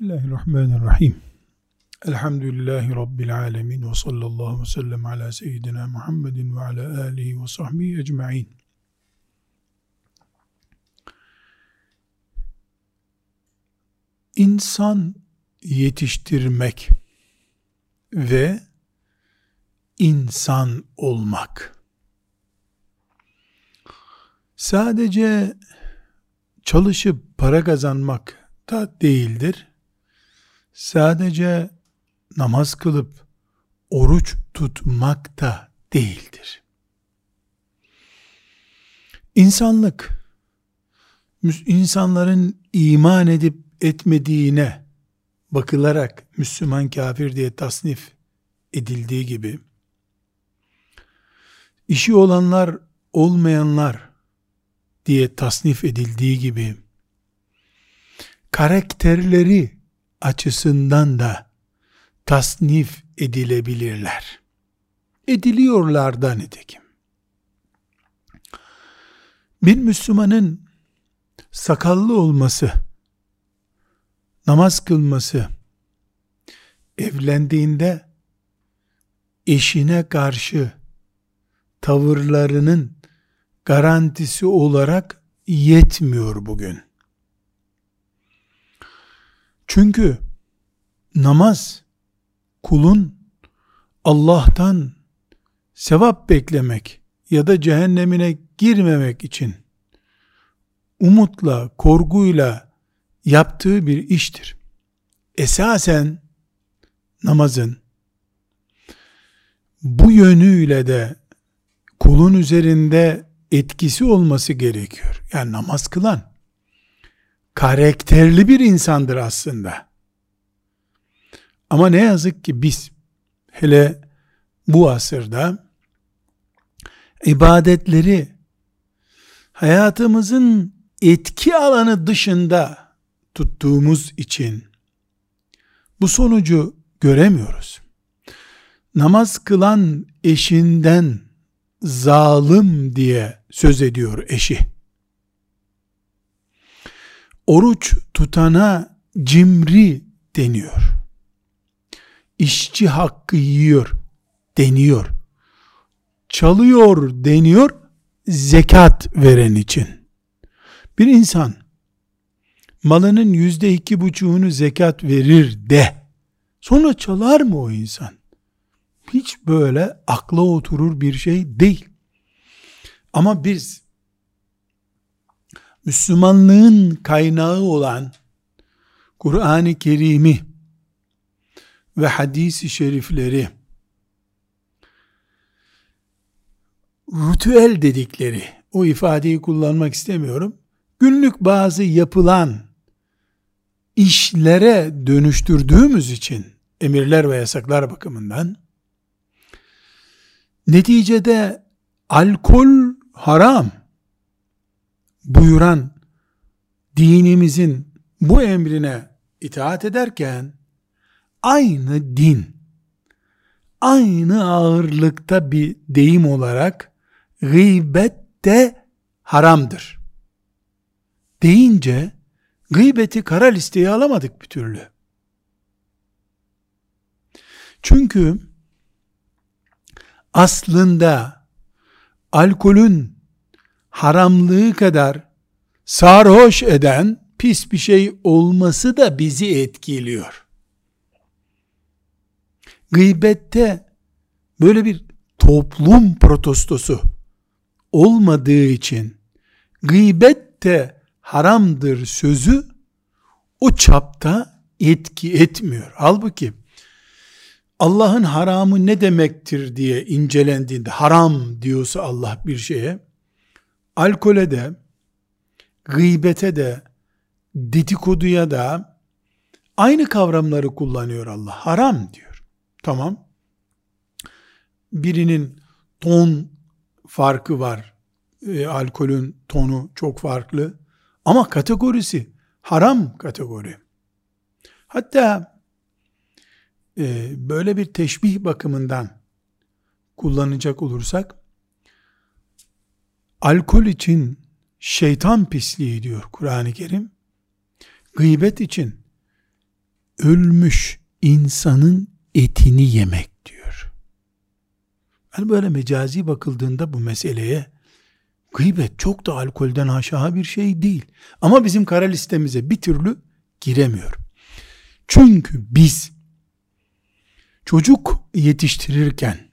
Bismillahirrahmanirrahim. Elhamdülillahi Rabbil alemin ve sallallahu ve sellem ala seyyidina Muhammedin ve ala alihi ve sahbihi ecma'in. İnsan yetiştirmek ve insan olmak. Sadece çalışıp para kazanmak da değildir sadece namaz kılıp oruç tutmak da değildir. İnsanlık, insanların iman edip etmediğine bakılarak Müslüman kafir diye tasnif edildiği gibi, işi olanlar olmayanlar diye tasnif edildiği gibi, karakterleri açısından da tasnif edilebilirler. Ediliyorlar da nitekim. Bir Müslümanın sakallı olması, namaz kılması, evlendiğinde eşine karşı tavırlarının garantisi olarak yetmiyor bugün. Çünkü namaz kulun Allah'tan sevap beklemek ya da cehennemine girmemek için umutla, korguyla yaptığı bir iştir. Esasen namazın bu yönüyle de kulun üzerinde etkisi olması gerekiyor. Yani namaz kılan karakterli bir insandır aslında. Ama ne yazık ki biz hele bu asırda ibadetleri hayatımızın etki alanı dışında tuttuğumuz için bu sonucu göremiyoruz. Namaz kılan eşinden zalim diye söz ediyor eşi oruç tutana cimri deniyor. İşçi hakkı yiyor deniyor. Çalıyor deniyor zekat veren için. Bir insan malının yüzde iki buçuğunu zekat verir de sonra çalar mı o insan? Hiç böyle akla oturur bir şey değil. Ama biz Müslümanlığın kaynağı olan Kur'an-ı Kerim'i ve hadisi şerifleri ritüel dedikleri o ifadeyi kullanmak istemiyorum. Günlük bazı yapılan işlere dönüştürdüğümüz için emirler ve yasaklar bakımından neticede alkol haram buyuran dinimizin bu emrine itaat ederken aynı din aynı ağırlıkta bir deyim olarak gıybet de haramdır. Deyince gıybeti kara listeye alamadık bir türlü. Çünkü aslında alkolün haramlığı kadar sarhoş eden pis bir şey olması da bizi etkiliyor. Gıybette böyle bir toplum protestosu olmadığı için gıybet de haramdır sözü o çapta etki etmiyor. Halbuki Allah'ın haramı ne demektir diye incelendiğinde haram diyorsa Allah bir şeye alkole de, gıybete de, dedikoduya da aynı kavramları kullanıyor Allah. Haram diyor. Tamam. Birinin ton farkı var. E, alkolün tonu çok farklı. Ama kategorisi haram kategori. Hatta e, böyle bir teşbih bakımından kullanacak olursak alkol için şeytan pisliği diyor Kur'an-ı Kerim. Gıybet için ölmüş insanın etini yemek diyor. Yani böyle mecazi bakıldığında bu meseleye gıybet çok da alkolden aşağı bir şey değil. Ama bizim kara listemize bir türlü giremiyor. Çünkü biz çocuk yetiştirirken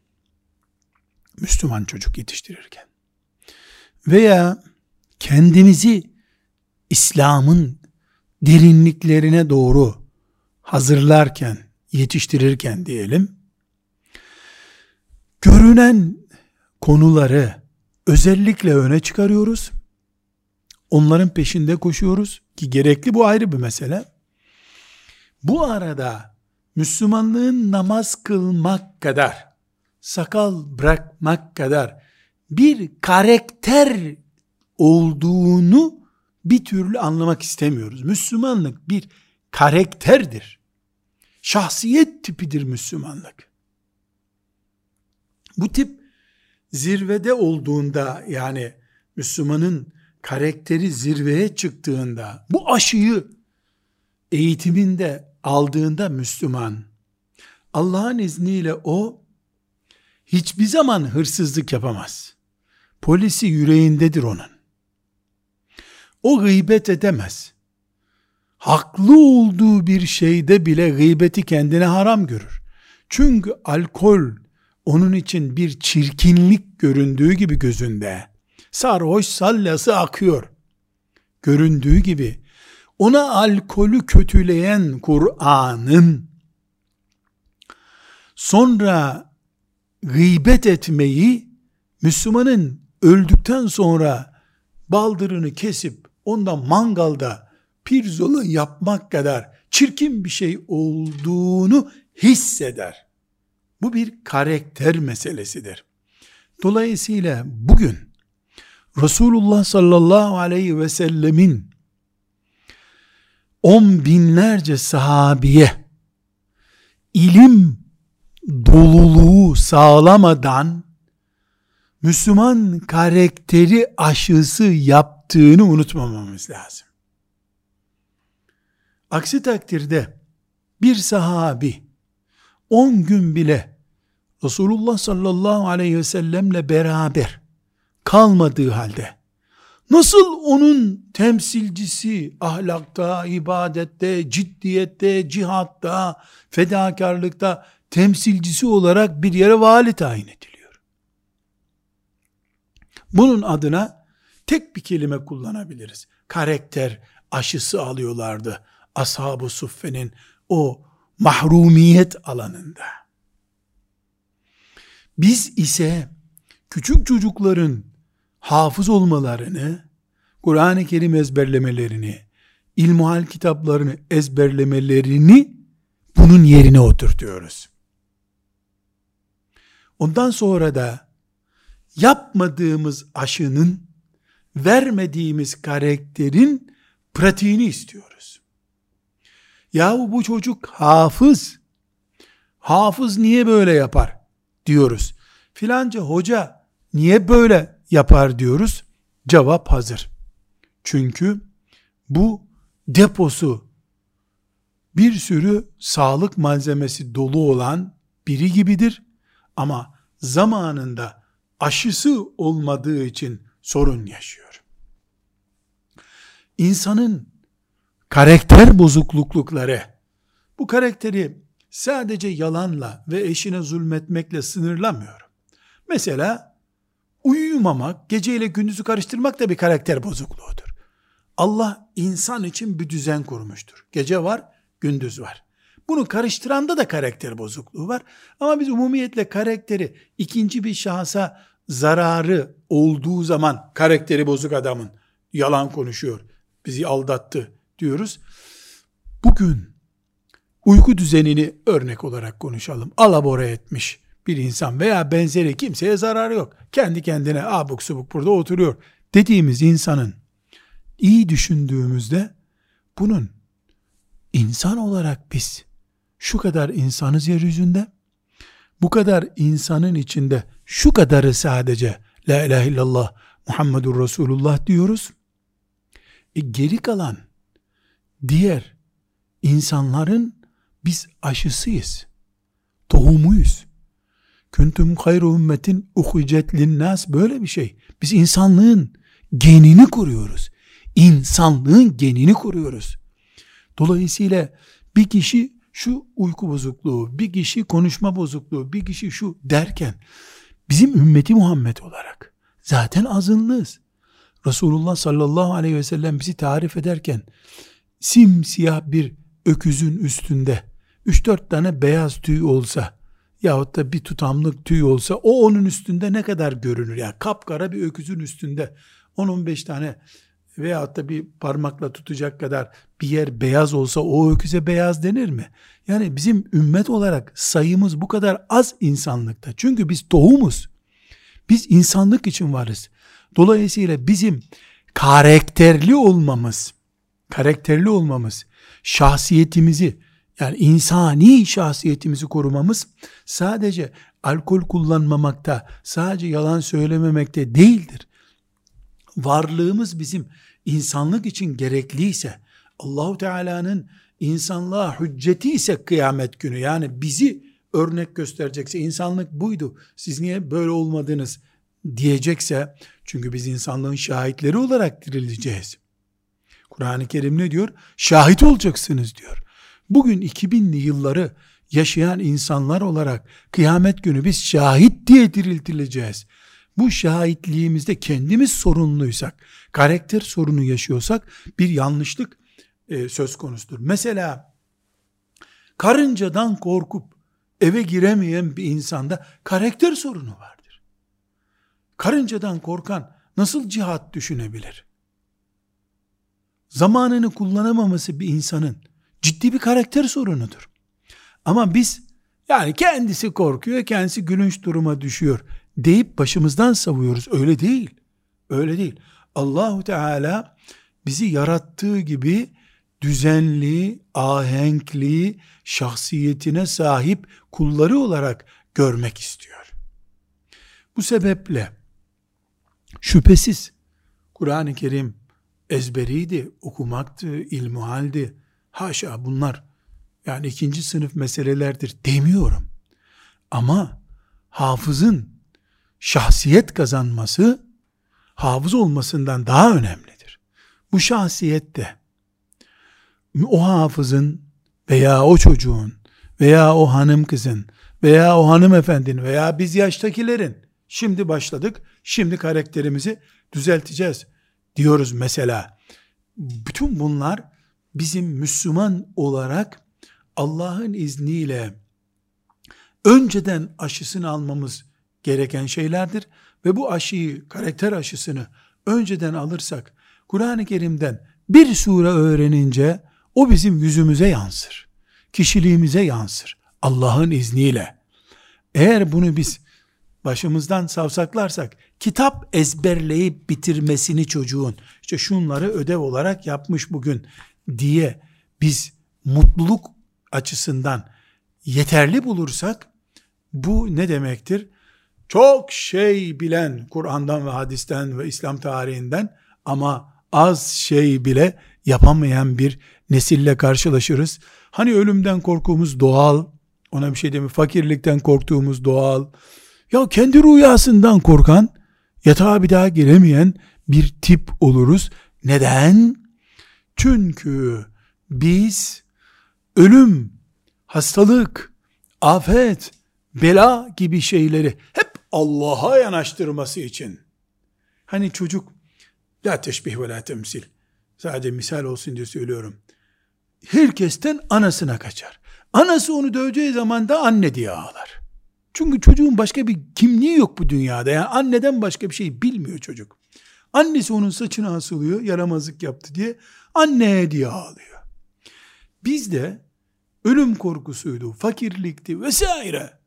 Müslüman çocuk yetiştirirken veya kendimizi İslam'ın derinliklerine doğru hazırlarken, yetiştirirken diyelim, görünen konuları özellikle öne çıkarıyoruz. Onların peşinde koşuyoruz ki gerekli bu ayrı bir mesele. Bu arada Müslümanlığın namaz kılmak kadar, sakal bırakmak kadar bir karakter olduğunu bir türlü anlamak istemiyoruz. Müslümanlık bir karakterdir. Şahsiyet tipidir Müslümanlık. Bu tip zirvede olduğunda yani Müslümanın karakteri zirveye çıktığında bu aşıyı eğitiminde aldığında Müslüman Allah'ın izniyle o hiçbir zaman hırsızlık yapamaz. Polisi yüreğindedir onun. O gıybet edemez. Haklı olduğu bir şeyde bile gıybeti kendine haram görür. Çünkü alkol onun için bir çirkinlik göründüğü gibi gözünde. Sarhoş sallası akıyor. Göründüğü gibi ona alkolü kötüleyen Kur'an'ın sonra gıybet etmeyi Müslümanın öldükten sonra baldırını kesip ondan mangalda pirzola yapmak kadar çirkin bir şey olduğunu hisseder. Bu bir karakter meselesidir. Dolayısıyla bugün Resulullah sallallahu aleyhi ve sellemin on binlerce sahabiye ilim doluluğu sağlamadan Müslüman karakteri aşısı yaptığını unutmamamız lazım. Aksi takdirde bir sahabi 10 gün bile Resulullah sallallahu aleyhi ve sellemle beraber kalmadığı halde nasıl onun temsilcisi ahlakta, ibadette, ciddiyette, cihatta, fedakarlıkta temsilcisi olarak bir yere vali tayin ediliyor. Bunun adına tek bir kelime kullanabiliriz. Karakter aşısı alıyorlardı ashab-ı suffenin o mahrumiyet alanında. Biz ise küçük çocukların hafız olmalarını, Kur'an-ı Kerim ezberlemelerini, ilmuhal kitaplarını ezberlemelerini bunun yerine oturtuyoruz. Ondan sonra da yapmadığımız aşının, vermediğimiz karakterin pratiğini istiyoruz. Yahu bu çocuk hafız. Hafız niye böyle yapar diyoruz. Filanca hoca niye böyle yapar diyoruz. Cevap hazır. Çünkü bu deposu bir sürü sağlık malzemesi dolu olan biri gibidir. Ama zamanında aşısı olmadığı için sorun yaşıyor. İnsanın karakter bozuklukları, bu karakteri sadece yalanla ve eşine zulmetmekle sınırlamıyorum. Mesela uyumamak, geceyle gündüzü karıştırmak da bir karakter bozukluğudur. Allah insan için bir düzen kurmuştur. Gece var, gündüz var. Bunu karıştıranda da karakter bozukluğu var. Ama biz umumiyetle karakteri ikinci bir şahsa zararı olduğu zaman karakteri bozuk adamın yalan konuşuyor, bizi aldattı diyoruz. Bugün uyku düzenini örnek olarak konuşalım. Alabora etmiş bir insan veya benzeri kimseye zararı yok. Kendi kendine abuk subuk burada oturuyor dediğimiz insanın iyi düşündüğümüzde bunun insan olarak biz şu kadar insanız yeryüzünde bu kadar insanın içinde şu kadarı sadece La ilahe illallah Muhammedur Resulullah diyoruz. E geri kalan diğer insanların Biz aşısıyız. Tohumuyuz. Küntüm hayru ümmetin uhicet linnas böyle bir şey. Biz insanlığın genini kuruyoruz. İnsanlığın genini kuruyoruz. Dolayısıyla bir kişi şu uyku bozukluğu, bir kişi konuşma bozukluğu, bir kişi şu derken bizim ümmeti Muhammed olarak zaten azınlığız. Resulullah sallallahu aleyhi ve sellem bizi tarif ederken simsiyah bir öküzün üstünde 3-4 tane beyaz tüy olsa yahut da bir tutamlık tüy olsa o onun üstünde ne kadar görünür? Yani kapkara bir öküzün üstünde 10-15 tane veyahut da bir parmakla tutacak kadar bir yer beyaz olsa o öküze beyaz denir mi? Yani bizim ümmet olarak sayımız bu kadar az insanlıkta. Çünkü biz tohumuz. Biz insanlık için varız. Dolayısıyla bizim karakterli olmamız, karakterli olmamız, şahsiyetimizi, yani insani şahsiyetimizi korumamız sadece alkol kullanmamakta, sadece yalan söylememekte değildir. Varlığımız bizim insanlık için gerekliyse, Allahu Teala'nın insanlığa hücceti ise kıyamet günü yani bizi örnek gösterecekse insanlık buydu. Siz niye böyle olmadınız diyecekse çünkü biz insanlığın şahitleri olarak dirileceğiz. Kur'an-ı Kerim ne diyor? Şahit olacaksınız diyor. Bugün 2000'li yılları yaşayan insanlar olarak kıyamet günü biz şahit diye diriltileceğiz. Bu şahitliğimizde kendimiz sorunluysak, karakter sorunu yaşıyorsak bir yanlışlık e, söz konusudur. Mesela karıncadan korkup eve giremeyen bir insanda karakter sorunu vardır. Karıncadan korkan nasıl cihat düşünebilir? Zamanını kullanamaması bir insanın ciddi bir karakter sorunudur. Ama biz yani kendisi korkuyor, kendisi gülünç duruma düşüyor deyip başımızdan savuyoruz. Öyle değil. Öyle değil. Allahu Teala bizi yarattığı gibi düzenli, ahenkli, şahsiyetine sahip kulları olarak görmek istiyor. Bu sebeple şüphesiz Kur'an-ı Kerim ezberiydi, okumaktı, ilmuhaldi. Haşa bunlar yani ikinci sınıf meselelerdir demiyorum. Ama hafızın şahsiyet kazanması hafız olmasından daha önemlidir. Bu şahsiyette o hafızın veya o çocuğun veya o hanım kızın veya o hanımefendinin veya biz yaştakilerin şimdi başladık, şimdi karakterimizi düzelteceğiz diyoruz mesela. Bütün bunlar bizim Müslüman olarak Allah'ın izniyle önceden aşısını almamız gereken şeylerdir ve bu aşıyı, karakter aşısını önceden alırsak Kur'an-ı Kerim'den bir sure öğrenince o bizim yüzümüze yansır. Kişiliğimize yansır. Allah'ın izniyle. Eğer bunu biz başımızdan savsaklarsak kitap ezberleyip bitirmesini çocuğun işte şunları ödev olarak yapmış bugün diye biz mutluluk açısından yeterli bulursak bu ne demektir? Çok şey bilen Kur'an'dan ve hadisten ve İslam tarihinden ama az şey bile yapamayan bir nesille karşılaşırız. Hani ölümden korkumuz doğal, ona bir şey demiyor. Fakirlikten korktuğumuz doğal. Ya kendi rüyasından korkan, yatağa bir daha giremeyen bir tip oluruz. Neden? Çünkü biz ölüm, hastalık, afet, bela gibi şeyleri hep Allah'a yanaştırması için. Hani çocuk la teşbih ve la temsil. Sadece misal olsun diye söylüyorum. Herkesten anasına kaçar. Anası onu döveceği zaman da anne diye ağlar. Çünkü çocuğun başka bir kimliği yok bu dünyada. Yani anneden başka bir şey bilmiyor çocuk. Annesi onun saçını asılıyor, yaramazlık yaptı diye. Anne diye ağlıyor. Biz de ölüm korkusuydu, fakirlikti vesaire.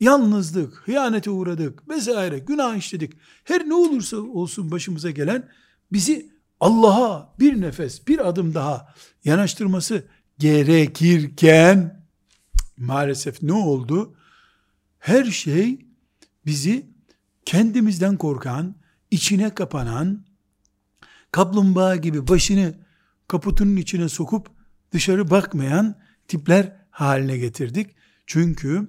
Yalnızlık, hıyanete uğradık vesaire, günah işledik. Her ne olursa olsun başımıza gelen bizi Allah'a bir nefes, bir adım daha yanaştırması gerekirken maalesef ne oldu? Her şey bizi kendimizden korkan, içine kapanan, kaplumbağa gibi başını kaputunun içine sokup dışarı bakmayan tipler haline getirdik. Çünkü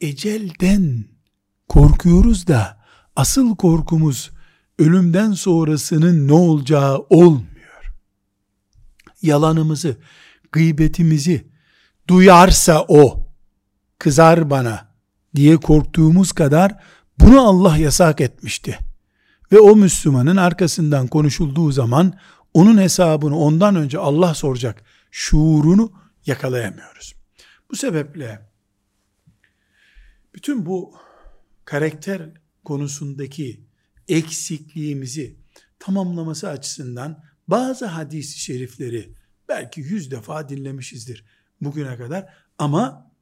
ecelden korkuyoruz da asıl korkumuz ölümden sonrasının ne olacağı olmuyor. Yalanımızı, gıybetimizi duyarsa o kızar bana diye korktuğumuz kadar bunu Allah yasak etmişti. Ve o Müslümanın arkasından konuşulduğu zaman onun hesabını ondan önce Allah soracak şuurunu yakalayamıyoruz. Bu sebeple bütün bu karakter konusundaki eksikliğimizi tamamlaması açısından bazı hadis-i şerifleri belki yüz defa dinlemişizdir bugüne kadar ama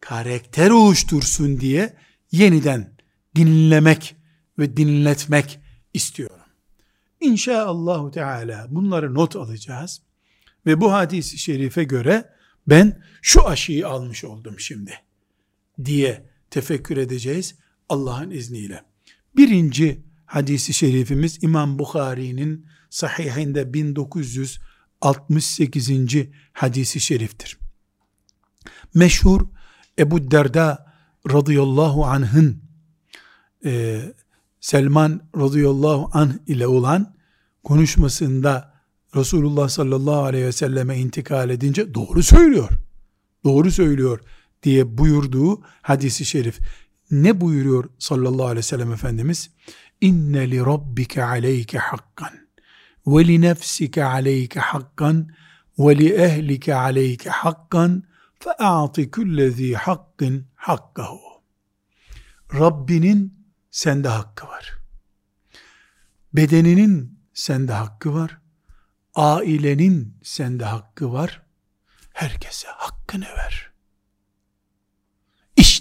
karakter oluştursun diye yeniden dinlemek ve dinletmek istiyorum. İnşaallahu Teala bunları not alacağız ve bu hadis-i şerife göre ben şu aşıyı almış oldum şimdi diye tefekkür edeceğiz Allah'ın izniyle. Birinci hadisi şerifimiz İmam Bukhari'nin sahihinde 1968. hadisi şeriftir. Meşhur Ebu Derda radıyallahu anh'ın e, Selman radıyallahu anh ile olan konuşmasında Resulullah sallallahu aleyhi ve selleme intikal edince doğru söylüyor. Doğru söylüyor diye buyurduğu hadisi şerif. Ne buyuruyor sallallahu aleyhi ve sellem Efendimiz? İnne li rabbike aleyke hakkan ve li nefsike aleyke hakkan ve li ehlike aleyke hakkan fe a'ti kullezi hakkin hakkahu. Rabbinin sende hakkı var. Bedeninin sende hakkı var. Ailenin sende hakkı var. Herkese hakkını ver.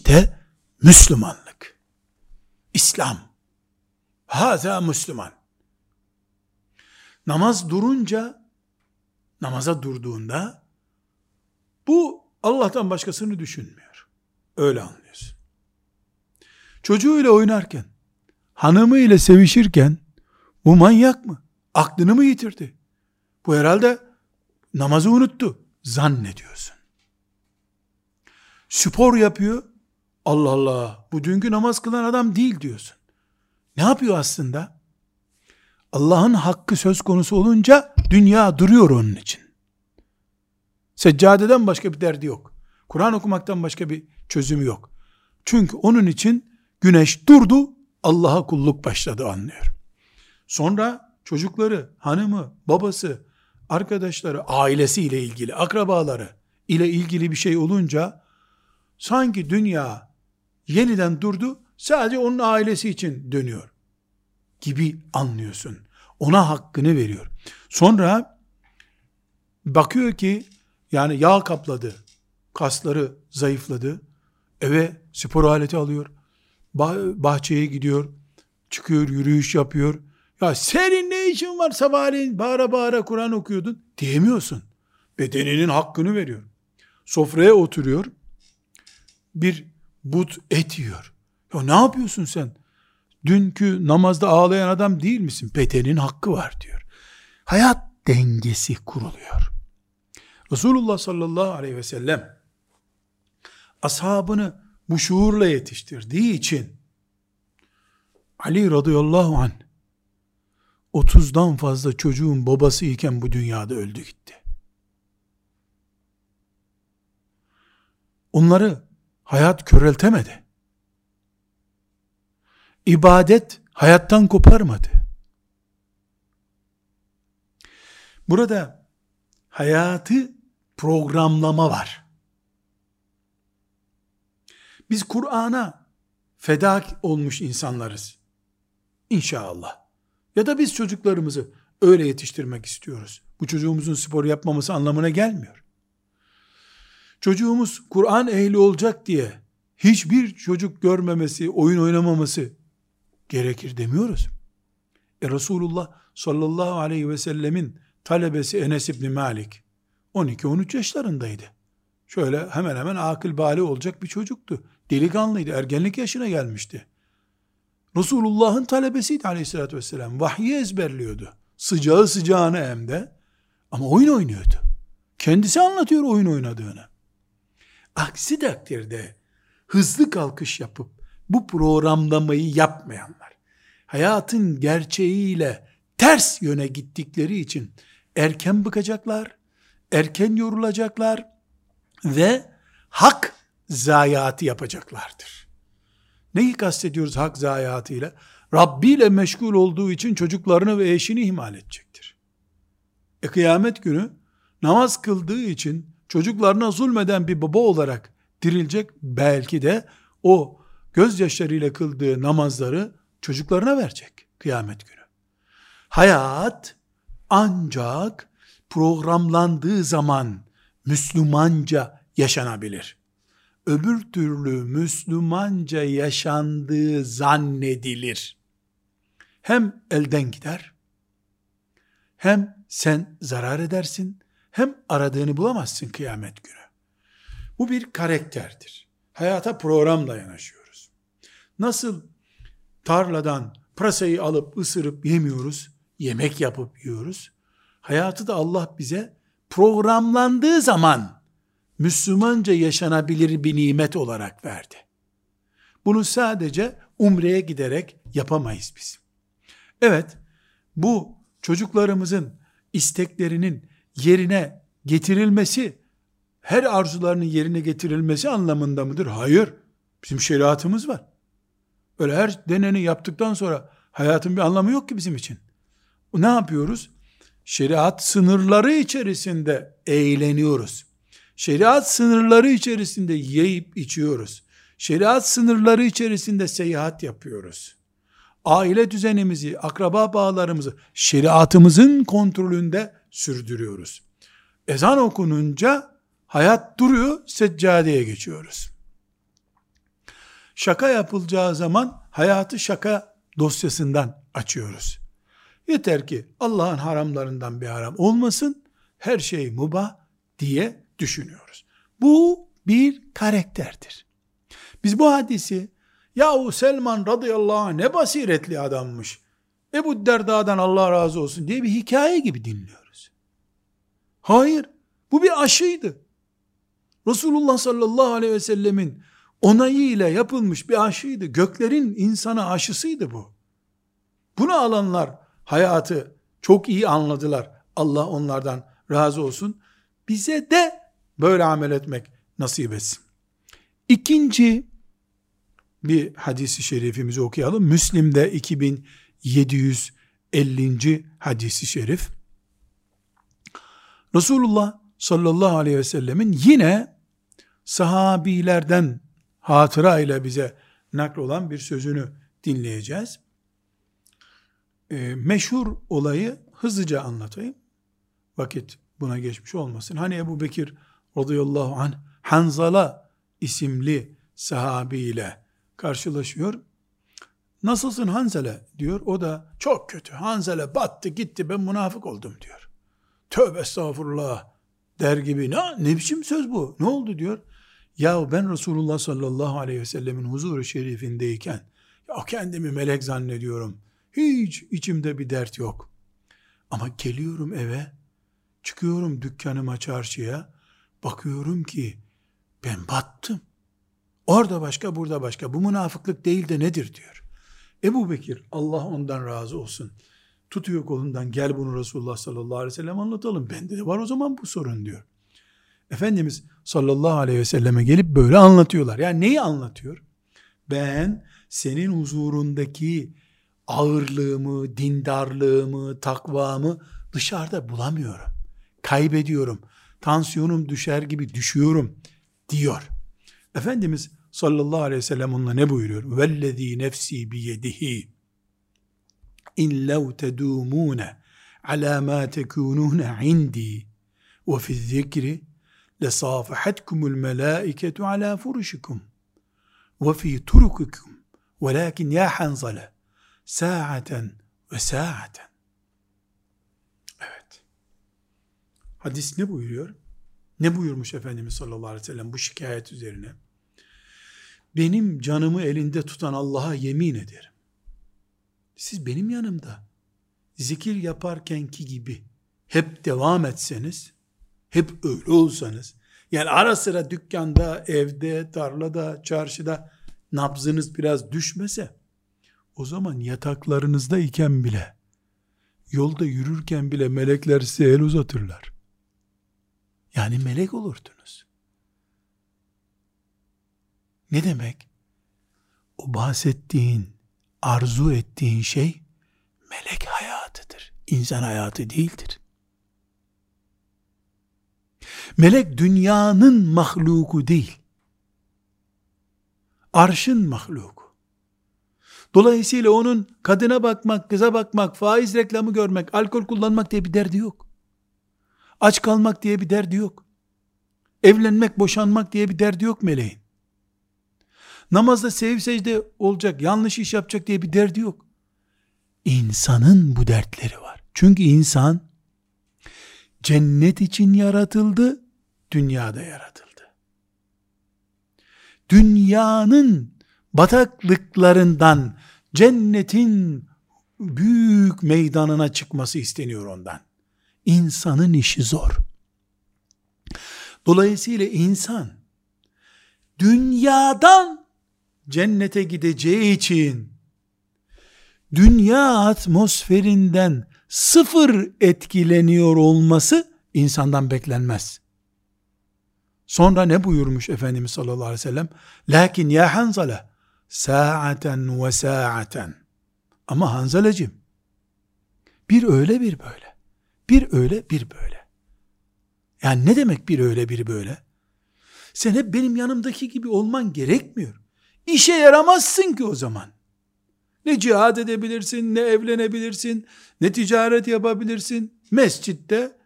İşte Müslümanlık. İslam. Haza Müslüman. Namaz durunca, namaza durduğunda, bu Allah'tan başkasını düşünmüyor. Öyle anlıyorsun. Çocuğuyla oynarken, hanımıyla sevişirken, bu manyak mı? Aklını mı yitirdi? Bu herhalde namazı unuttu. Zannediyorsun. Spor yapıyor. Allah Allah bu dünkü namaz kılan adam değil diyorsun. Ne yapıyor aslında? Allah'ın hakkı söz konusu olunca dünya duruyor onun için. Seccadeden başka bir derdi yok. Kur'an okumaktan başka bir çözümü yok. Çünkü onun için güneş durdu, Allah'a kulluk başladı anlıyor. Sonra çocukları, hanımı, babası, arkadaşları, ailesiyle ilgili, akrabaları ile ilgili bir şey olunca sanki dünya yeniden durdu, sadece onun ailesi için dönüyor gibi anlıyorsun. Ona hakkını veriyor. Sonra bakıyor ki yani yağ kapladı, kasları zayıfladı, eve spor aleti alıyor, bahçeye gidiyor, çıkıyor, yürüyüş yapıyor. Ya senin ne işin var sabahleyin bağıra bağıra Kur'an okuyordun diyemiyorsun. Bedeninin hakkını veriyor. Sofraya oturuyor, bir but et yiyor. Ya ne yapıyorsun sen? Dünkü namazda ağlayan adam değil misin? Bedenin hakkı var diyor. Hayat dengesi kuruluyor. Resulullah sallallahu aleyhi ve sellem ashabını bu şuurla yetiştirdiği için Ali radıyallahu anh 30'dan fazla çocuğun babası iken bu dünyada öldü gitti. Onları hayat köreltemedi. İbadet hayattan koparmadı. Burada hayatı programlama var. Biz Kur'an'a feda olmuş insanlarız. İnşallah. Ya da biz çocuklarımızı öyle yetiştirmek istiyoruz. Bu çocuğumuzun spor yapmaması anlamına gelmiyor. Çocuğumuz Kur'an ehli olacak diye hiçbir çocuk görmemesi, oyun oynamaması gerekir demiyoruz. E Resulullah sallallahu aleyhi ve sellemin talebesi Enes İbni Malik 12-13 yaşlarındaydı. Şöyle hemen hemen akıl bali olacak bir çocuktu. Delikanlıydı, ergenlik yaşına gelmişti. Resulullah'ın talebesiydi aleyhissalatü vesselam. Vahyi ezberliyordu. Sıcağı sıcağına hem de. Ama oyun oynuyordu. Kendisi anlatıyor oyun oynadığını. Aksi takdirde hızlı kalkış yapıp bu programlamayı yapmayanlar, hayatın gerçeğiyle ters yöne gittikleri için erken bıkacaklar, erken yorulacaklar ve hak zayiatı yapacaklardır. Neyi kastediyoruz hak zayiatıyla? Rabbi ile meşgul olduğu için çocuklarını ve eşini ihmal edecektir. E kıyamet günü namaz kıldığı için çocuklarına zulmeden bir baba olarak dirilecek belki de o gözyaşlarıyla kıldığı namazları çocuklarına verecek kıyamet günü. Hayat ancak programlandığı zaman Müslümanca yaşanabilir. Öbür türlü Müslümanca yaşandığı zannedilir. Hem elden gider, hem sen zarar edersin, hem aradığını bulamazsın kıyamet günü. Bu bir karakterdir. Hayata programla yanaşıyoruz. Nasıl tarladan pırasayı alıp ısırıp yemiyoruz, yemek yapıp yiyoruz. Hayatı da Allah bize programlandığı zaman Müslümanca yaşanabilir bir nimet olarak verdi. Bunu sadece umreye giderek yapamayız biz. Evet, bu çocuklarımızın isteklerinin yerine getirilmesi, her arzularının yerine getirilmesi anlamında mıdır? Hayır. Bizim şeriatımız var. Öyle her deneni yaptıktan sonra hayatın bir anlamı yok ki bizim için. Ne yapıyoruz? Şeriat sınırları içerisinde eğleniyoruz. Şeriat sınırları içerisinde yiyip içiyoruz. Şeriat sınırları içerisinde seyahat yapıyoruz. Aile düzenimizi, akraba bağlarımızı şeriatımızın kontrolünde sürdürüyoruz. Ezan okununca hayat duruyor, seccadeye geçiyoruz. Şaka yapılacağı zaman hayatı şaka dosyasından açıyoruz. Yeter ki Allah'ın haramlarından bir haram olmasın, her şey mubah diye düşünüyoruz. Bu bir karakterdir. Biz bu hadisi yahu Selman radıyallahu anh ne basiretli adammış. Ebu Derda'dan Allah razı olsun diye bir hikaye gibi dinliyoruz. Hayır. Bu bir aşıydı. Resulullah sallallahu aleyhi ve sellemin onayıyla yapılmış bir aşıydı. Göklerin insana aşısıydı bu. Bunu alanlar hayatı çok iyi anladılar. Allah onlardan razı olsun. Bize de böyle amel etmek nasip etsin. İkinci bir hadisi şerifimizi okuyalım. Müslim'de 2750. hadisi şerif. Resulullah sallallahu aleyhi ve sellemin yine sahabilerden hatıra ile bize naklolan bir sözünü dinleyeceğiz. E, meşhur olayı hızlıca anlatayım. Vakit buna geçmiş olmasın. Hani Ebu Bekir radıyallahu anh Hanzala isimli sahabiyle karşılaşıyor. Nasılsın Hanzala diyor. O da çok kötü. Hanzala battı gitti ben münafık oldum diyor. Tövbe estağfurullah der gibi. Ne, ne biçim söz bu? Ne oldu diyor. Ya ben Resulullah sallallahu aleyhi ve sellemin huzuru şerifindeyken ya kendimi melek zannediyorum. Hiç içimde bir dert yok. Ama geliyorum eve, çıkıyorum dükkanıma çarşıya, bakıyorum ki ben battım. Orada başka, burada başka. Bu münafıklık değil de nedir diyor. Ebu Bekir, Allah ondan razı olsun. Tutuyor kolundan, gel bunu Resulullah sallallahu aleyhi ve sellem anlatalım. Bende de var o zaman bu sorun diyor. Efendimiz sallallahu aleyhi ve selleme gelip böyle anlatıyorlar. Yani neyi anlatıyor? Ben senin huzurundaki ağırlığımı, dindarlığımı, takvamı dışarıda bulamıyorum. Kaybediyorum. Tansiyonum düşer gibi düşüyorum diyor. Efendimiz sallallahu aleyhi ve sellem onunla ne buyuruyor? Vellezî nefsi biyedihi in lev tedûmûne alâ mâ tekûnûne indi ve fi zikri lesafahatkumul melâiketu alâ furuşikum ve fi turukikum velakin ya hanzale sa'aten ve sa'aten evet hadis ne buyuruyor? Ne buyurmuş Efendimiz sallallahu aleyhi ve sellem bu şikayet üzerine? Benim canımı elinde tutan Allah'a yemin ederim. Siz benim yanımda zikir yaparkenki gibi hep devam etseniz, hep öyle olsanız, Yani ara sıra dükkanda, evde, tarlada, çarşıda nabzınız biraz düşmese o zaman yataklarınızda iken bile yolda yürürken bile melekler size el uzatırlar. Yani melek olurdunuz. Ne demek? O bahsettiğin, arzu ettiğin şey melek hayatıdır. İnsan hayatı değildir. Melek dünyanın mahluku değil. Arşın mahluku. Dolayısıyla onun kadına bakmak, kıza bakmak, faiz reklamı görmek, alkol kullanmak diye bir derdi yok. Aç kalmak diye bir derdi yok. Evlenmek, boşanmak diye bir derdi yok meleğin. Namazda sev secde olacak, yanlış iş yapacak diye bir derdi yok. İnsanın bu dertleri var. Çünkü insan cennet için yaratıldı, dünyada yaratıldı. Dünyanın bataklıklarından cennetin büyük meydanına çıkması isteniyor ondan. İnsanın işi zor. Dolayısıyla insan dünyadan cennete gideceği için dünya atmosferinden sıfır etkileniyor olması insandan beklenmez. Sonra ne buyurmuş Efendimiz sallallahu aleyhi ve sellem? Lakin ya Hanzala sa'aten ve sa'aten. Ama Hanzalacığım bir öyle bir böyle. Bir öyle bir böyle. Yani ne demek bir öyle bir böyle? Sen hep benim yanımdaki gibi olman gerekmiyor. İşe yaramazsın ki o zaman. Ne cihad edebilirsin, ne evlenebilirsin, ne ticaret yapabilirsin. Mescitte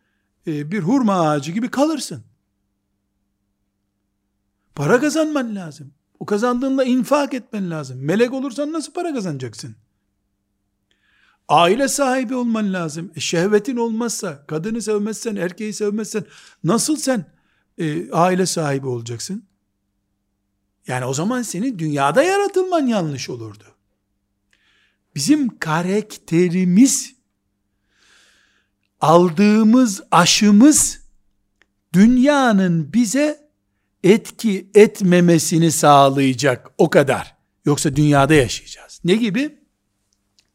e, bir hurma ağacı gibi kalırsın. Para kazanman lazım. O kazandığında infak etmen lazım. Melek olursan nasıl para kazanacaksın? Aile sahibi olman lazım. E, şehvetin olmazsa, kadını sevmezsen, erkeği sevmezsen nasıl sen e, aile sahibi olacaksın? Yani o zaman senin dünyada yaratılman yanlış olurdu. Bizim karakterimiz, aldığımız aşımız, dünyanın bize etki etmemesini sağlayacak o kadar. Yoksa dünyada yaşayacağız. Ne gibi?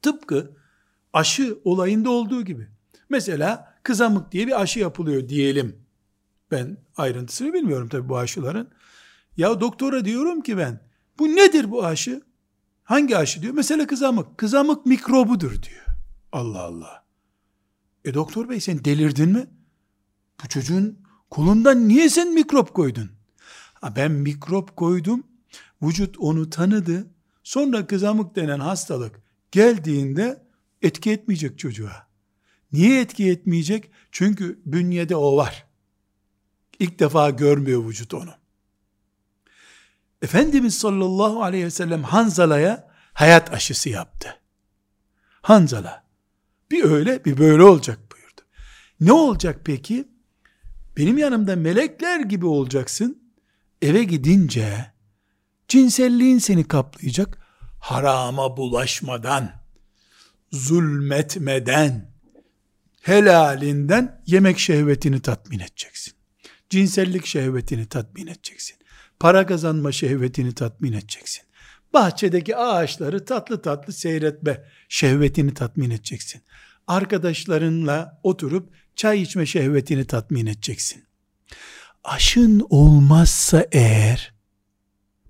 Tıpkı aşı olayında olduğu gibi. Mesela kızamık diye bir aşı yapılıyor diyelim. Ben ayrıntısını bilmiyorum tabii bu aşıların. Ya doktora diyorum ki ben, bu nedir bu aşı? Hangi aşı diyor? Mesela kızamık. Kızamık mikrobudur diyor. Allah Allah. E doktor bey sen delirdin mi? Bu çocuğun kolundan niye sen mikrop koydun? Ha, ben mikrop koydum. Vücut onu tanıdı. Sonra kızamık denen hastalık geldiğinde etki etmeyecek çocuğa. Niye etki etmeyecek? Çünkü bünyede o var. İlk defa görmüyor vücut onu. Efendimiz sallallahu aleyhi ve sellem Hanzala'ya hayat aşısı yaptı. Hanzala bir öyle bir böyle olacak buyurdu. Ne olacak peki? Benim yanımda melekler gibi olacaksın. Eve gidince cinselliğin seni kaplayacak. Harama bulaşmadan, zulmetmeden, helalinden yemek şehvetini tatmin edeceksin. Cinsellik şehvetini tatmin edeceksin para kazanma şehvetini tatmin edeceksin. Bahçedeki ağaçları tatlı tatlı seyretme şehvetini tatmin edeceksin. Arkadaşlarınla oturup çay içme şehvetini tatmin edeceksin. Aşın olmazsa eğer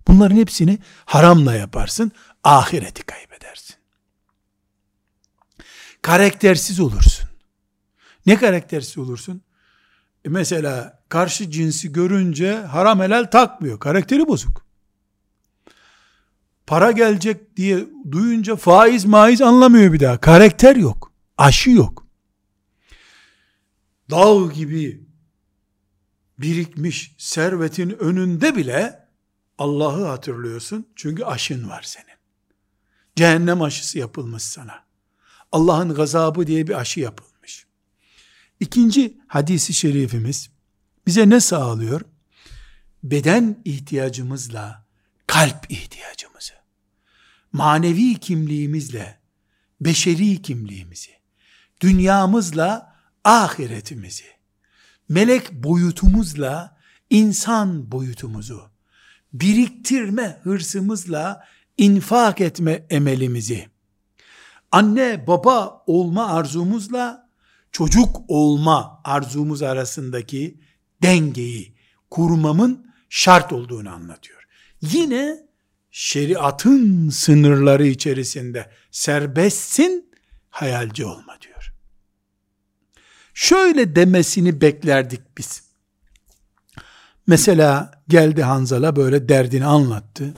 bunların hepsini haramla yaparsın, ahireti kaybedersin. Karaktersiz olursun. Ne karaktersiz olursun? E mesela karşı cinsi görünce haram helal takmıyor. Karakteri bozuk. Para gelecek diye duyunca faiz maiz anlamıyor bir daha. Karakter yok. Aşı yok. Dağ gibi birikmiş servetin önünde bile Allah'ı hatırlıyorsun. Çünkü aşın var senin. Cehennem aşısı yapılmış sana. Allah'ın gazabı diye bir aşı yapılmış. İkinci hadisi şerifimiz bize ne sağlıyor? Beden ihtiyacımızla kalp ihtiyacımızı, manevi kimliğimizle beşeri kimliğimizi, dünyamızla ahiretimizi, melek boyutumuzla insan boyutumuzu, biriktirme hırsımızla infak etme emelimizi, anne baba olma arzumuzla çocuk olma arzumuz arasındaki dengeyi kurmamın şart olduğunu anlatıyor. Yine şeriatın sınırları içerisinde serbestsin, hayalci olma diyor. Şöyle demesini beklerdik biz. Mesela geldi Hanzala böyle derdini anlattı.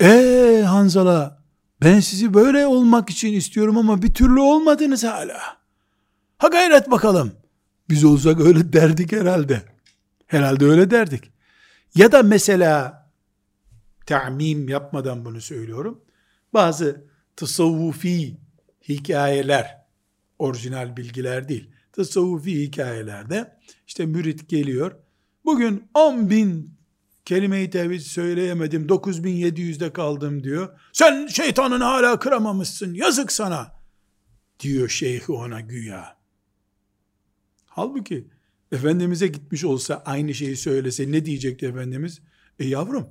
Eee Hanzala ben sizi böyle olmak için istiyorum ama bir türlü olmadınız hala. Ha gayret bakalım. Biz olsak öyle derdik herhalde. Herhalde öyle derdik. Ya da mesela ta'mim yapmadan bunu söylüyorum. Bazı tasavvufi hikayeler, orijinal bilgiler değil, tasavvufi hikayelerde işte mürit geliyor, bugün 10 bin kelime-i tevhid söyleyemedim, 9700'de kaldım diyor. Sen şeytanın hala kıramamışsın, yazık sana, diyor şeyhi ona güya. Halbuki Efendimiz'e gitmiş olsa aynı şeyi söylese ne diyecekti Efendimiz? E yavrum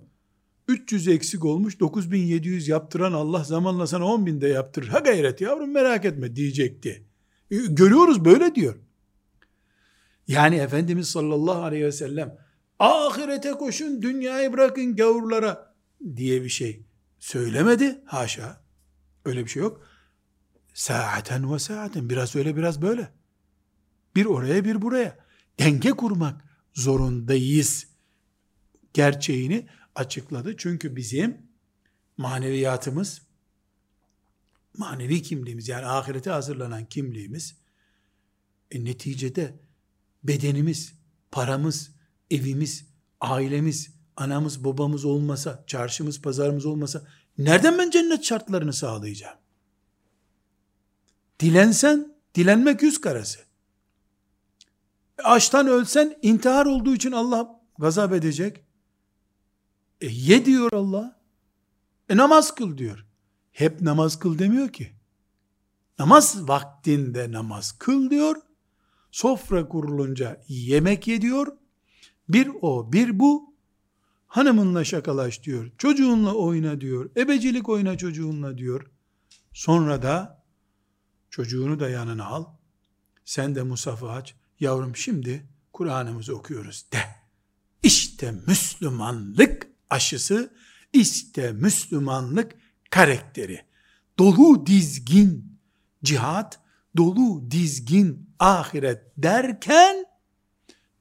300 eksik olmuş 9700 yaptıran Allah zamanla sana 10 binde yaptırır. Ha gayret yavrum merak etme diyecekti. E, görüyoruz böyle diyor. Yani Efendimiz sallallahu aleyhi ve sellem ahirete koşun dünyayı bırakın gavurlara diye bir şey söylemedi. Haşa. Öyle bir şey yok. Saaten ve saaten biraz öyle biraz böyle. Bir oraya bir buraya. Denge kurmak zorundayız gerçeğini açıkladı. Çünkü bizim maneviyatımız, manevi kimliğimiz yani ahirete hazırlanan kimliğimiz e, neticede bedenimiz, paramız, evimiz, ailemiz, anamız, babamız olmasa, çarşımız, pazarımız olmasa nereden ben cennet şartlarını sağlayacağım? Dilensen, dilenmek yüz karası. Açtan ölsen intihar olduğu için Allah gazap edecek. E, ye diyor Allah. E namaz kıl diyor. Hep namaz kıl demiyor ki. Namaz vaktinde namaz kıl diyor. Sofra kurulunca yemek ye diyor. Bir o bir bu. Hanımınla şakalaş diyor. Çocuğunla oyna diyor. Ebecilik oyna çocuğunla diyor. Sonra da çocuğunu da yanına al. Sen de musafı aç. Yavrum şimdi Kur'an'ımızı okuyoruz de. İşte Müslümanlık aşısı, işte Müslümanlık karakteri. Dolu dizgin cihat, dolu dizgin ahiret derken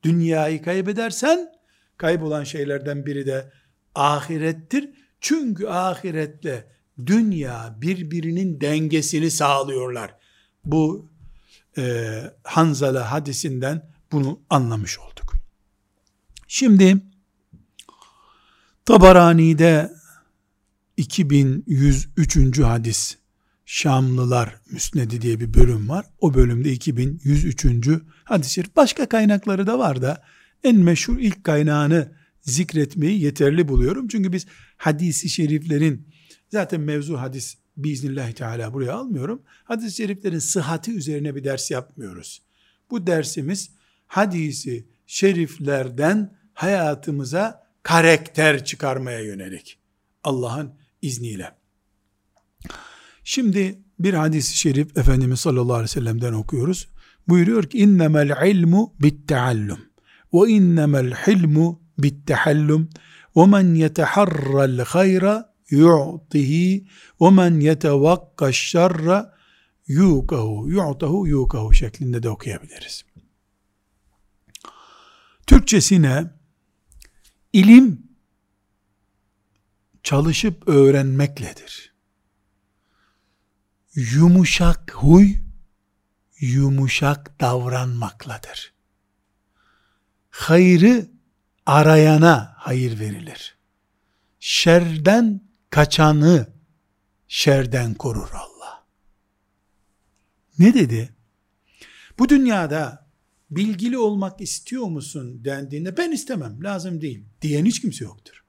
dünyayı kaybedersen kaybolan şeylerden biri de ahirettir. Çünkü ahiretle dünya birbirinin dengesini sağlıyorlar. Bu e, Hanzala hadisinden bunu anlamış olduk. Şimdi Tabarani'de 2103. hadis Şamlılar Müsnedi diye bir bölüm var. O bölümde 2103. hadis. Başka kaynakları da var da en meşhur ilk kaynağını zikretmeyi yeterli buluyorum. Çünkü biz hadisi şeriflerin zaten mevzu hadis biiznillahü teala buraya almıyorum. Hadis-i şeriflerin sıhhati üzerine bir ders yapmıyoruz. Bu dersimiz hadisi şeriflerden hayatımıza karakter çıkarmaya yönelik. Allah'ın izniyle. Şimdi bir hadis-i şerif Efendimiz sallallahu aleyhi ve sellem'den okuyoruz. Buyuruyor ki innemel ilmu bitteallum ve innemel hilmu bittehallum ve men yeteharral hayra yu'tihi ve men yetevakka şerra yukahu yu'tahu yukahu şeklinde de okuyabiliriz. Türkçesine ilim çalışıp öğrenmekledir. Yumuşak huy yumuşak davranmakladır. Hayrı arayana hayır verilir. Şerden kaçanı şerden korur Allah. Ne dedi? Bu dünyada bilgili olmak istiyor musun dendiğinde ben istemem lazım değil diyen hiç kimse yoktur.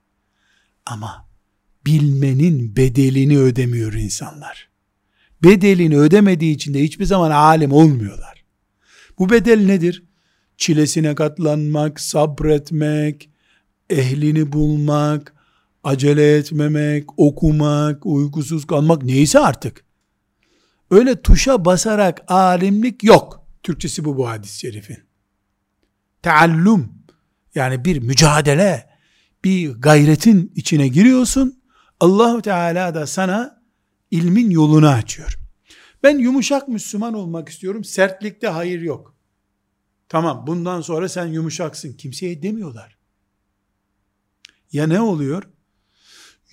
Ama bilmenin bedelini ödemiyor insanlar. Bedelini ödemediği için de hiçbir zaman alim olmuyorlar. Bu bedel nedir? çilesine katlanmak, sabretmek, ehlini bulmak, acele etmemek, okumak, uykusuz kalmak neyse artık. Öyle tuşa basarak alimlik yok. Türkçesi bu bu hadis-i şerifin. Teallüm yani bir mücadele, bir gayretin içine giriyorsun. Allahu Teala da sana ilmin yolunu açıyor. Ben yumuşak Müslüman olmak istiyorum. Sertlikte hayır yok. Tamam bundan sonra sen yumuşaksın. Kimseye demiyorlar. Ya ne oluyor?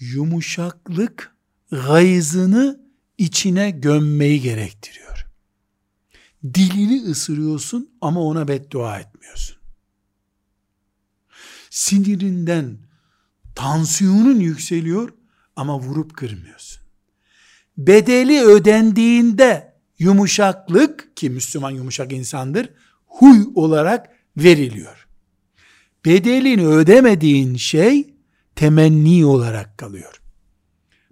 Yumuşaklık gayzını içine gömmeyi gerektiriyor. Dilini ısırıyorsun ama ona beddua etmiyorsun. Sinirinden tansiyonun yükseliyor ama vurup kırmıyorsun. Bedeli ödendiğinde yumuşaklık ki Müslüman yumuşak insandır huy olarak veriliyor. Bedelini ödemediğin şey temenni olarak kalıyor.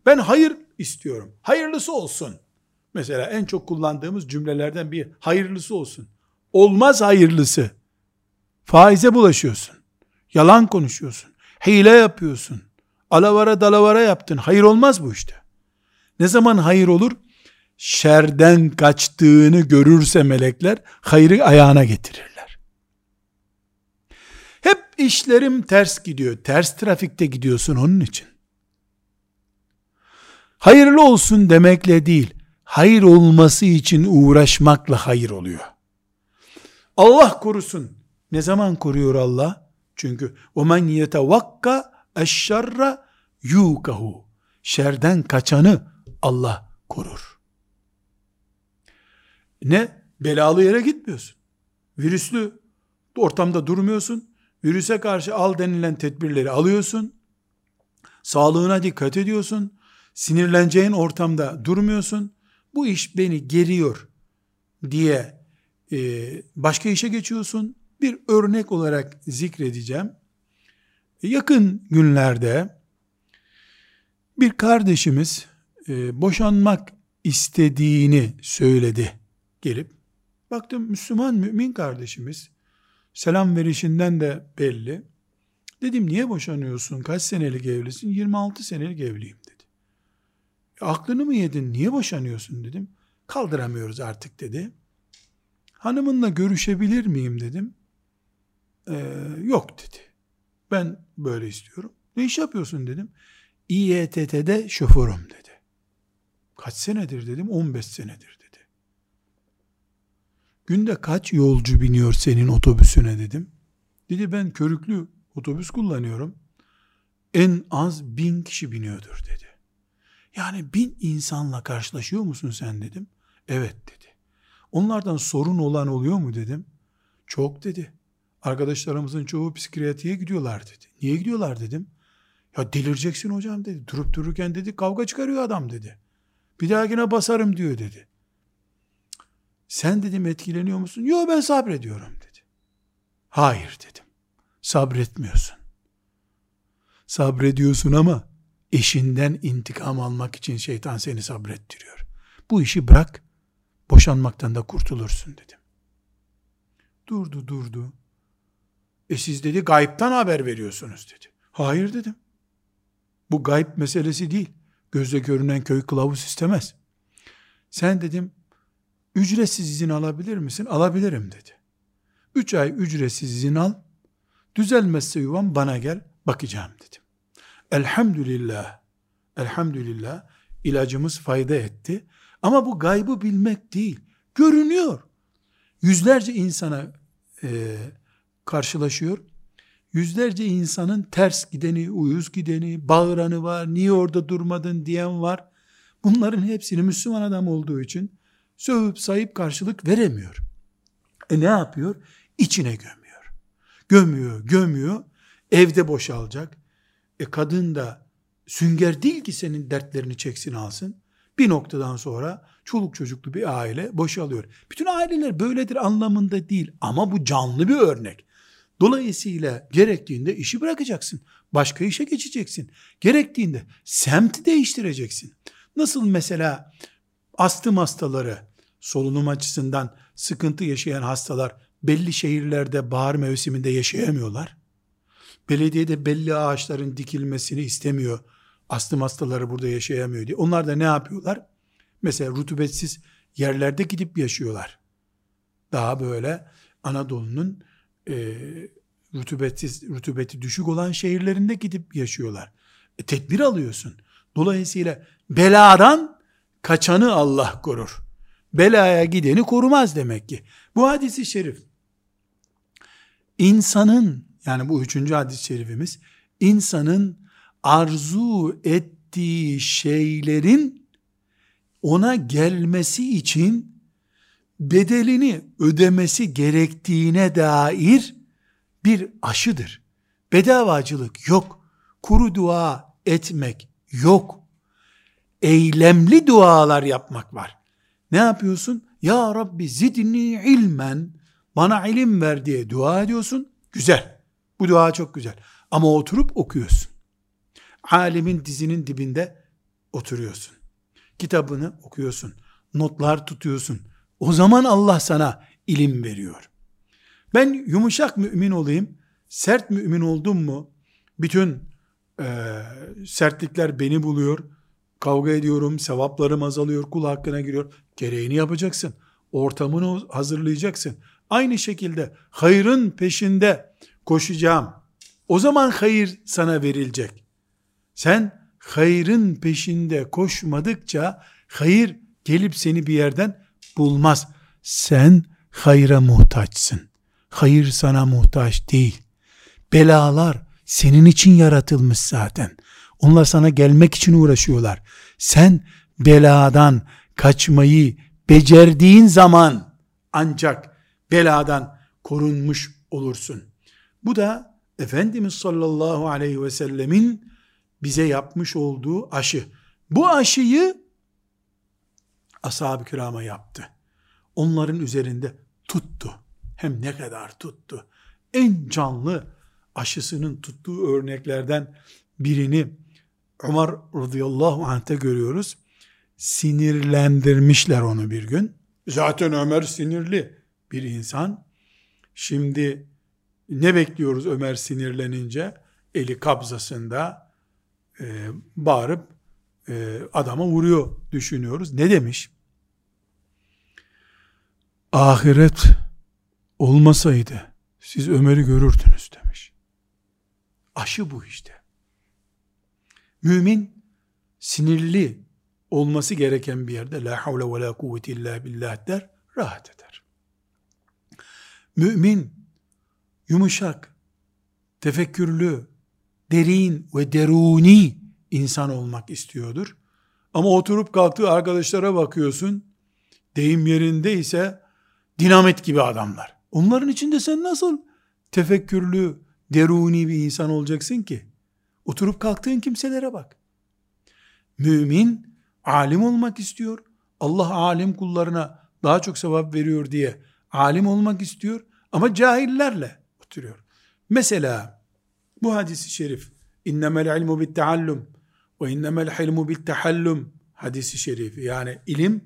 Ben hayır istiyorum. Hayırlısı olsun. Mesela en çok kullandığımız cümlelerden bir hayırlısı olsun. Olmaz hayırlısı. Faize bulaşıyorsun. Yalan konuşuyorsun. Hile yapıyorsun. Alavara dalavara yaptın. Hayır olmaz bu işte. Ne zaman hayır olur? Şerden kaçtığını görürse melekler hayrı ayağına getirirler. Hep işlerim ters gidiyor. Ters trafikte gidiyorsun onun için. Hayırlı olsun demekle değil, hayır olması için uğraşmakla hayır oluyor. Allah korusun. Ne zaman koruyor Allah? Çünkü o men yetevakka eşşerra yukahu. Şerden kaçanı Allah korur. Ne? Belalı yere gitmiyorsun. Virüslü ortamda durmuyorsun. Virüse karşı al denilen tedbirleri alıyorsun. Sağlığına dikkat ediyorsun. Sinirleneceğin ortamda durmuyorsun. Bu iş beni geriyor diye e, başka işe geçiyorsun. Bir örnek olarak zikredeceğim. Yakın günlerde bir kardeşimiz e, boşanmak istediğini söyledi gelip. Baktım Müslüman mümin kardeşimiz selam verişinden de belli. Dedim niye boşanıyorsun? Kaç senelik evlisin? 26 senelik evliyim dedi. E, aklını mı yedin? Niye boşanıyorsun dedim. Kaldıramıyoruz artık dedi. Hanımınla görüşebilir miyim dedim. Ee, yok dedi. Ben böyle istiyorum. Ne iş yapıyorsun dedim. İETT'de şoförüm dedi. Kaç senedir dedim? 15 senedir dedi. Günde kaç yolcu biniyor senin otobüsüne dedim. Dedi ben körüklü otobüs kullanıyorum. En az bin kişi biniyordur dedi. Yani bin insanla karşılaşıyor musun sen dedim. Evet dedi. Onlardan sorun olan oluyor mu dedim. Çok dedi. Arkadaşlarımızın çoğu psikiyatriye gidiyorlar dedi. Niye gidiyorlar dedim. Ya delireceksin hocam dedi. Durup dururken dedi kavga çıkarıyor adam dedi. Bir dahakine basarım diyor dedi. Sen dedim etkileniyor musun? Yok ben sabrediyorum dedi. Hayır dedim. Sabretmiyorsun. Sabrediyorsun ama eşinden intikam almak için şeytan seni sabrettiriyor. Bu işi bırak, boşanmaktan da kurtulursun dedim. Durdu durdu. E siz dedi gayiptan haber veriyorsunuz dedi. Hayır dedim. Bu gayb meselesi değil. Gözle görünen köy kılavuz istemez. Sen dedim ücretsiz izin alabilir misin? Alabilirim dedi. Üç ay ücretsiz izin al. Düzelmezse yuvam bana gel bakacağım dedim. Elhamdülillah. Elhamdülillah ilacımız fayda etti. Ama bu gaybı bilmek değil. Görünüyor. Yüzlerce insana e, karşılaşıyor. Yüzlerce insanın ters gideni, uyuz gideni, bağıranı var, niye orada durmadın diyen var. Bunların hepsini Müslüman adam olduğu için sövüp sayıp karşılık veremiyor. E ne yapıyor? İçine gömüyor. Gömüyor, gömüyor. Evde boşalacak. E kadın da sünger değil ki senin dertlerini çeksin alsın. Bir noktadan sonra çoluk çocuklu bir aile boşalıyor. Bütün aileler böyledir anlamında değil ama bu canlı bir örnek. Dolayısıyla gerektiğinde işi bırakacaksın. Başka işe geçeceksin. Gerektiğinde semti değiştireceksin. Nasıl mesela astım hastaları, solunum açısından sıkıntı yaşayan hastalar belli şehirlerde bahar mevsiminde yaşayamıyorlar. Belediye de belli ağaçların dikilmesini istemiyor. Astım hastaları burada yaşayamıyor diye. Onlar da ne yapıyorlar? Mesela rutubetsiz yerlerde gidip yaşıyorlar. Daha böyle Anadolu'nun e, rutubetsiz, rutubeti düşük olan şehirlerinde gidip yaşıyorlar. E, tedbir alıyorsun. Dolayısıyla beladan kaçanı Allah korur. Belaya gideni korumaz demek ki. Bu hadisi şerif insanın yani bu üçüncü hadis-i şerifimiz insanın arzu ettiği şeylerin ona gelmesi için bedelini ödemesi gerektiğine dair bir aşıdır. Bedavacılık yok. Kuru dua etmek yok. Eylemli dualar yapmak var. Ne yapıyorsun? Ya Rabbi zidni ilmen bana ilim ver diye dua ediyorsun. Güzel. Bu dua çok güzel. Ama oturup okuyorsun. Alimin dizinin dibinde oturuyorsun. Kitabını okuyorsun. Notlar tutuyorsun. O zaman Allah sana ilim veriyor. Ben yumuşak mümin olayım, sert mümin oldum mu, bütün e, sertlikler beni buluyor, kavga ediyorum, sevaplarım azalıyor, kul hakkına giriyor. Gereğini yapacaksın. Ortamını hazırlayacaksın. Aynı şekilde hayrın peşinde koşacağım. O zaman hayır sana verilecek. Sen hayrın peşinde koşmadıkça hayır gelip seni bir yerden bulmaz. Sen hayra muhtaçsın. Hayır sana muhtaç değil. Belalar senin için yaratılmış zaten. Onlar sana gelmek için uğraşıyorlar. Sen beladan kaçmayı becerdiğin zaman ancak beladan korunmuş olursun. Bu da Efendimiz sallallahu aleyhi ve sellemin bize yapmış olduğu aşı. Bu aşıyı ashab-ı kirama yaptı. Onların üzerinde tuttu. Hem ne kadar tuttu. En canlı aşısının tuttuğu örneklerden birini Ömer radıyallahu anh'te görüyoruz. Sinirlendirmişler onu bir gün. Zaten Ömer sinirli bir insan. Şimdi ne bekliyoruz Ömer sinirlenince? Eli kabzasında e, bağırıp e, adama vuruyor düşünüyoruz. Ne demiş? Ahiret olmasaydı siz Ömer'i görürdünüz demiş. Aşı bu işte. Mümin sinirli olması gereken bir yerde la havle ve la kuvvete illa billah der, rahat eder. Mümin yumuşak, tefekkürlü, derin ve deruni insan olmak istiyordur. Ama oturup kalktığı arkadaşlara bakıyorsun, deyim yerinde ise dinamit gibi adamlar. Onların içinde sen nasıl tefekkürlü, deruni bir insan olacaksın ki? Oturup kalktığın kimselere bak. Mümin alim olmak istiyor. Allah alim kullarına daha çok sevap veriyor diye alim olmak istiyor ama cahillerle oturuyor. Mesela bu hadisi şerif innemel ilmu bit taallum ve innemel hilmu bit tahallum hadisi şerifi yani ilim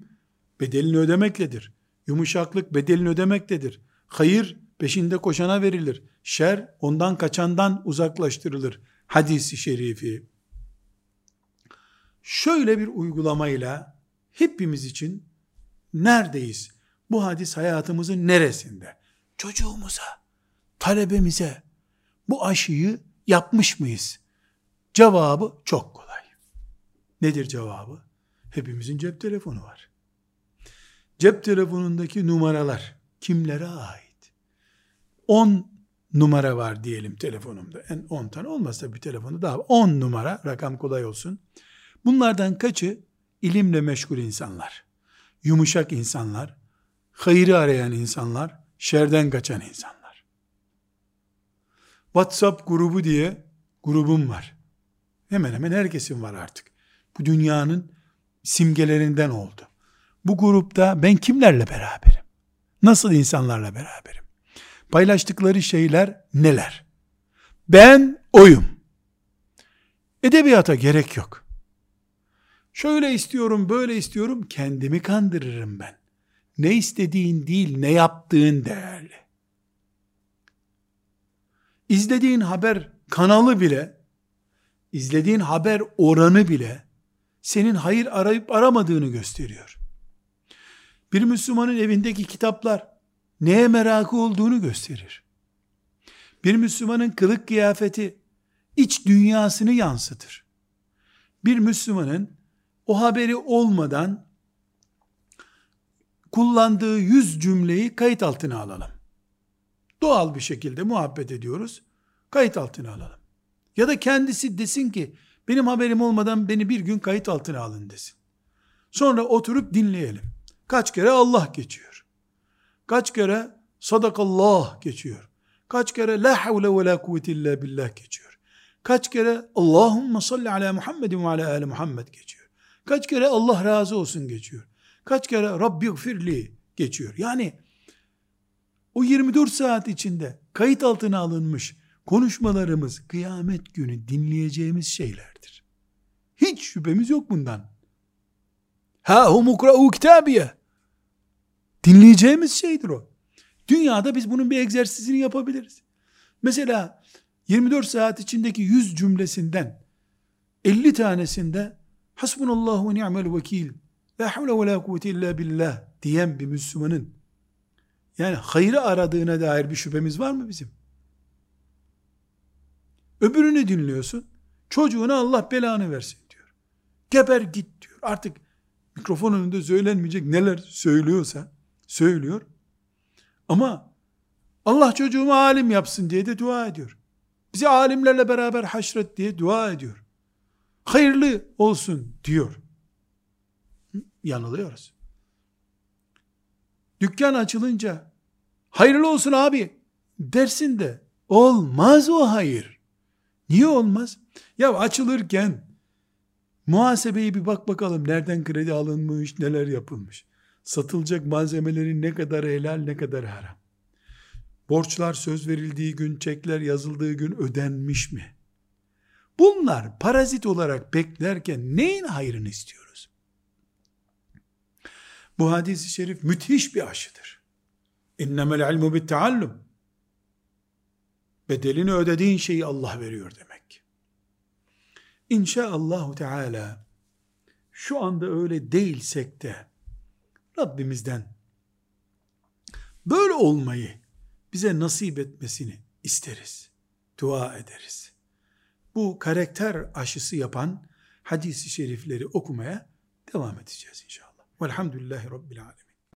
bedelini ödemektedir. Yumuşaklık bedelini ödemektedir. Hayır peşinde koşana verilir. Şer ondan kaçandan uzaklaştırılır. Hadisi şerifi. Şöyle bir uygulamayla hepimiz için neredeyiz? Bu hadis hayatımızın neresinde? Çocuğumuza, talebemize bu aşıyı yapmış mıyız? Cevabı çok kolay. Nedir cevabı? Hepimizin cep telefonu var. Cep telefonundaki numaralar kimlere ait? 10 numara var diyelim telefonumda. En 10 tane olmazsa bir telefonu daha 10 numara rakam kolay olsun. Bunlardan kaçı ilimle meşgul insanlar, yumuşak insanlar, hayırı arayan insanlar, şerden kaçan insanlar. WhatsApp grubu diye grubum var. Hemen hemen herkesin var artık. Bu dünyanın simgelerinden oldu. Bu grupta ben kimlerle beraberim? Nasıl insanlarla beraberim? Paylaştıkları şeyler neler? Ben oyum. Edebiyata gerek yok. Şöyle istiyorum, böyle istiyorum, kendimi kandırırım ben. Ne istediğin değil, ne yaptığın değerli. izlediğin haber kanalı bile, izlediğin haber oranı bile senin hayır arayıp aramadığını gösteriyor. Bir Müslümanın evindeki kitaplar neye merakı olduğunu gösterir. Bir Müslümanın kılık kıyafeti iç dünyasını yansıtır. Bir Müslümanın o haberi olmadan kullandığı yüz cümleyi kayıt altına alalım. Doğal bir şekilde muhabbet ediyoruz. Kayıt altına alalım. Ya da kendisi desin ki benim haberim olmadan beni bir gün kayıt altına alın desin. Sonra oturup dinleyelim. Kaç kere Allah geçiyor. Kaç kere sadakallah geçiyor. Kaç kere la havle ve la kuvvete illa billah geçiyor. Kaç kere Allahümme salli ala Muhammedin ve ala ali Muhammed geçiyor. Kaç kere Allah razı olsun geçiyor. Kaç kere Rabbi gfirli geçiyor. Yani o 24 saat içinde kayıt altına alınmış konuşmalarımız kıyamet günü dinleyeceğimiz şeylerdir. Hiç şüphemiz yok bundan. Ha hum ukra'u kitabiye. Dinleyeceğimiz şeydir o. Dünyada biz bunun bir egzersizini yapabiliriz. Mesela 24 saat içindeki 100 cümlesinden 50 tanesinde hasbunallahu ve ni'mel vekil la havle ve la kuvvete illa billah diyen bir Müslümanın yani hayrı aradığına dair bir şüphemiz var mı bizim? Öbürünü dinliyorsun. Çocuğuna Allah belanı versin diyor. Geber git diyor. Artık mikrofon önünde söylenmeyecek neler söylüyorsa söylüyor. Ama Allah çocuğumu alim yapsın diye de dua ediyor. Bizi alimlerle beraber haşret diye dua ediyor. Hayırlı olsun diyor. Yanılıyoruz. Dükkan açılınca hayırlı olsun abi dersin de olmaz o hayır. Niye olmaz? Ya açılırken muhasebeye bir bak bakalım nereden kredi alınmış, neler yapılmış. Satılacak malzemelerin ne kadar helal, ne kadar haram. Borçlar söz verildiği gün, çekler yazıldığı gün ödenmiş mi? Bunlar parazit olarak beklerken neyin hayrını istiyoruz? Bu hadisi şerif müthiş bir aşıdır. İnnemel ilmu bit taallum. Bedelini ödediğin şeyi Allah veriyor demek. İnşaallahu Teala şu anda öyle değilsek de Rabbimizden böyle olmayı bize nasip etmesini isteriz. Dua ederiz. Bu karakter aşısı yapan hadisi şerifleri okumaya devam edeceğiz inşallah. Velhamdülillahi Rabbil Alemin.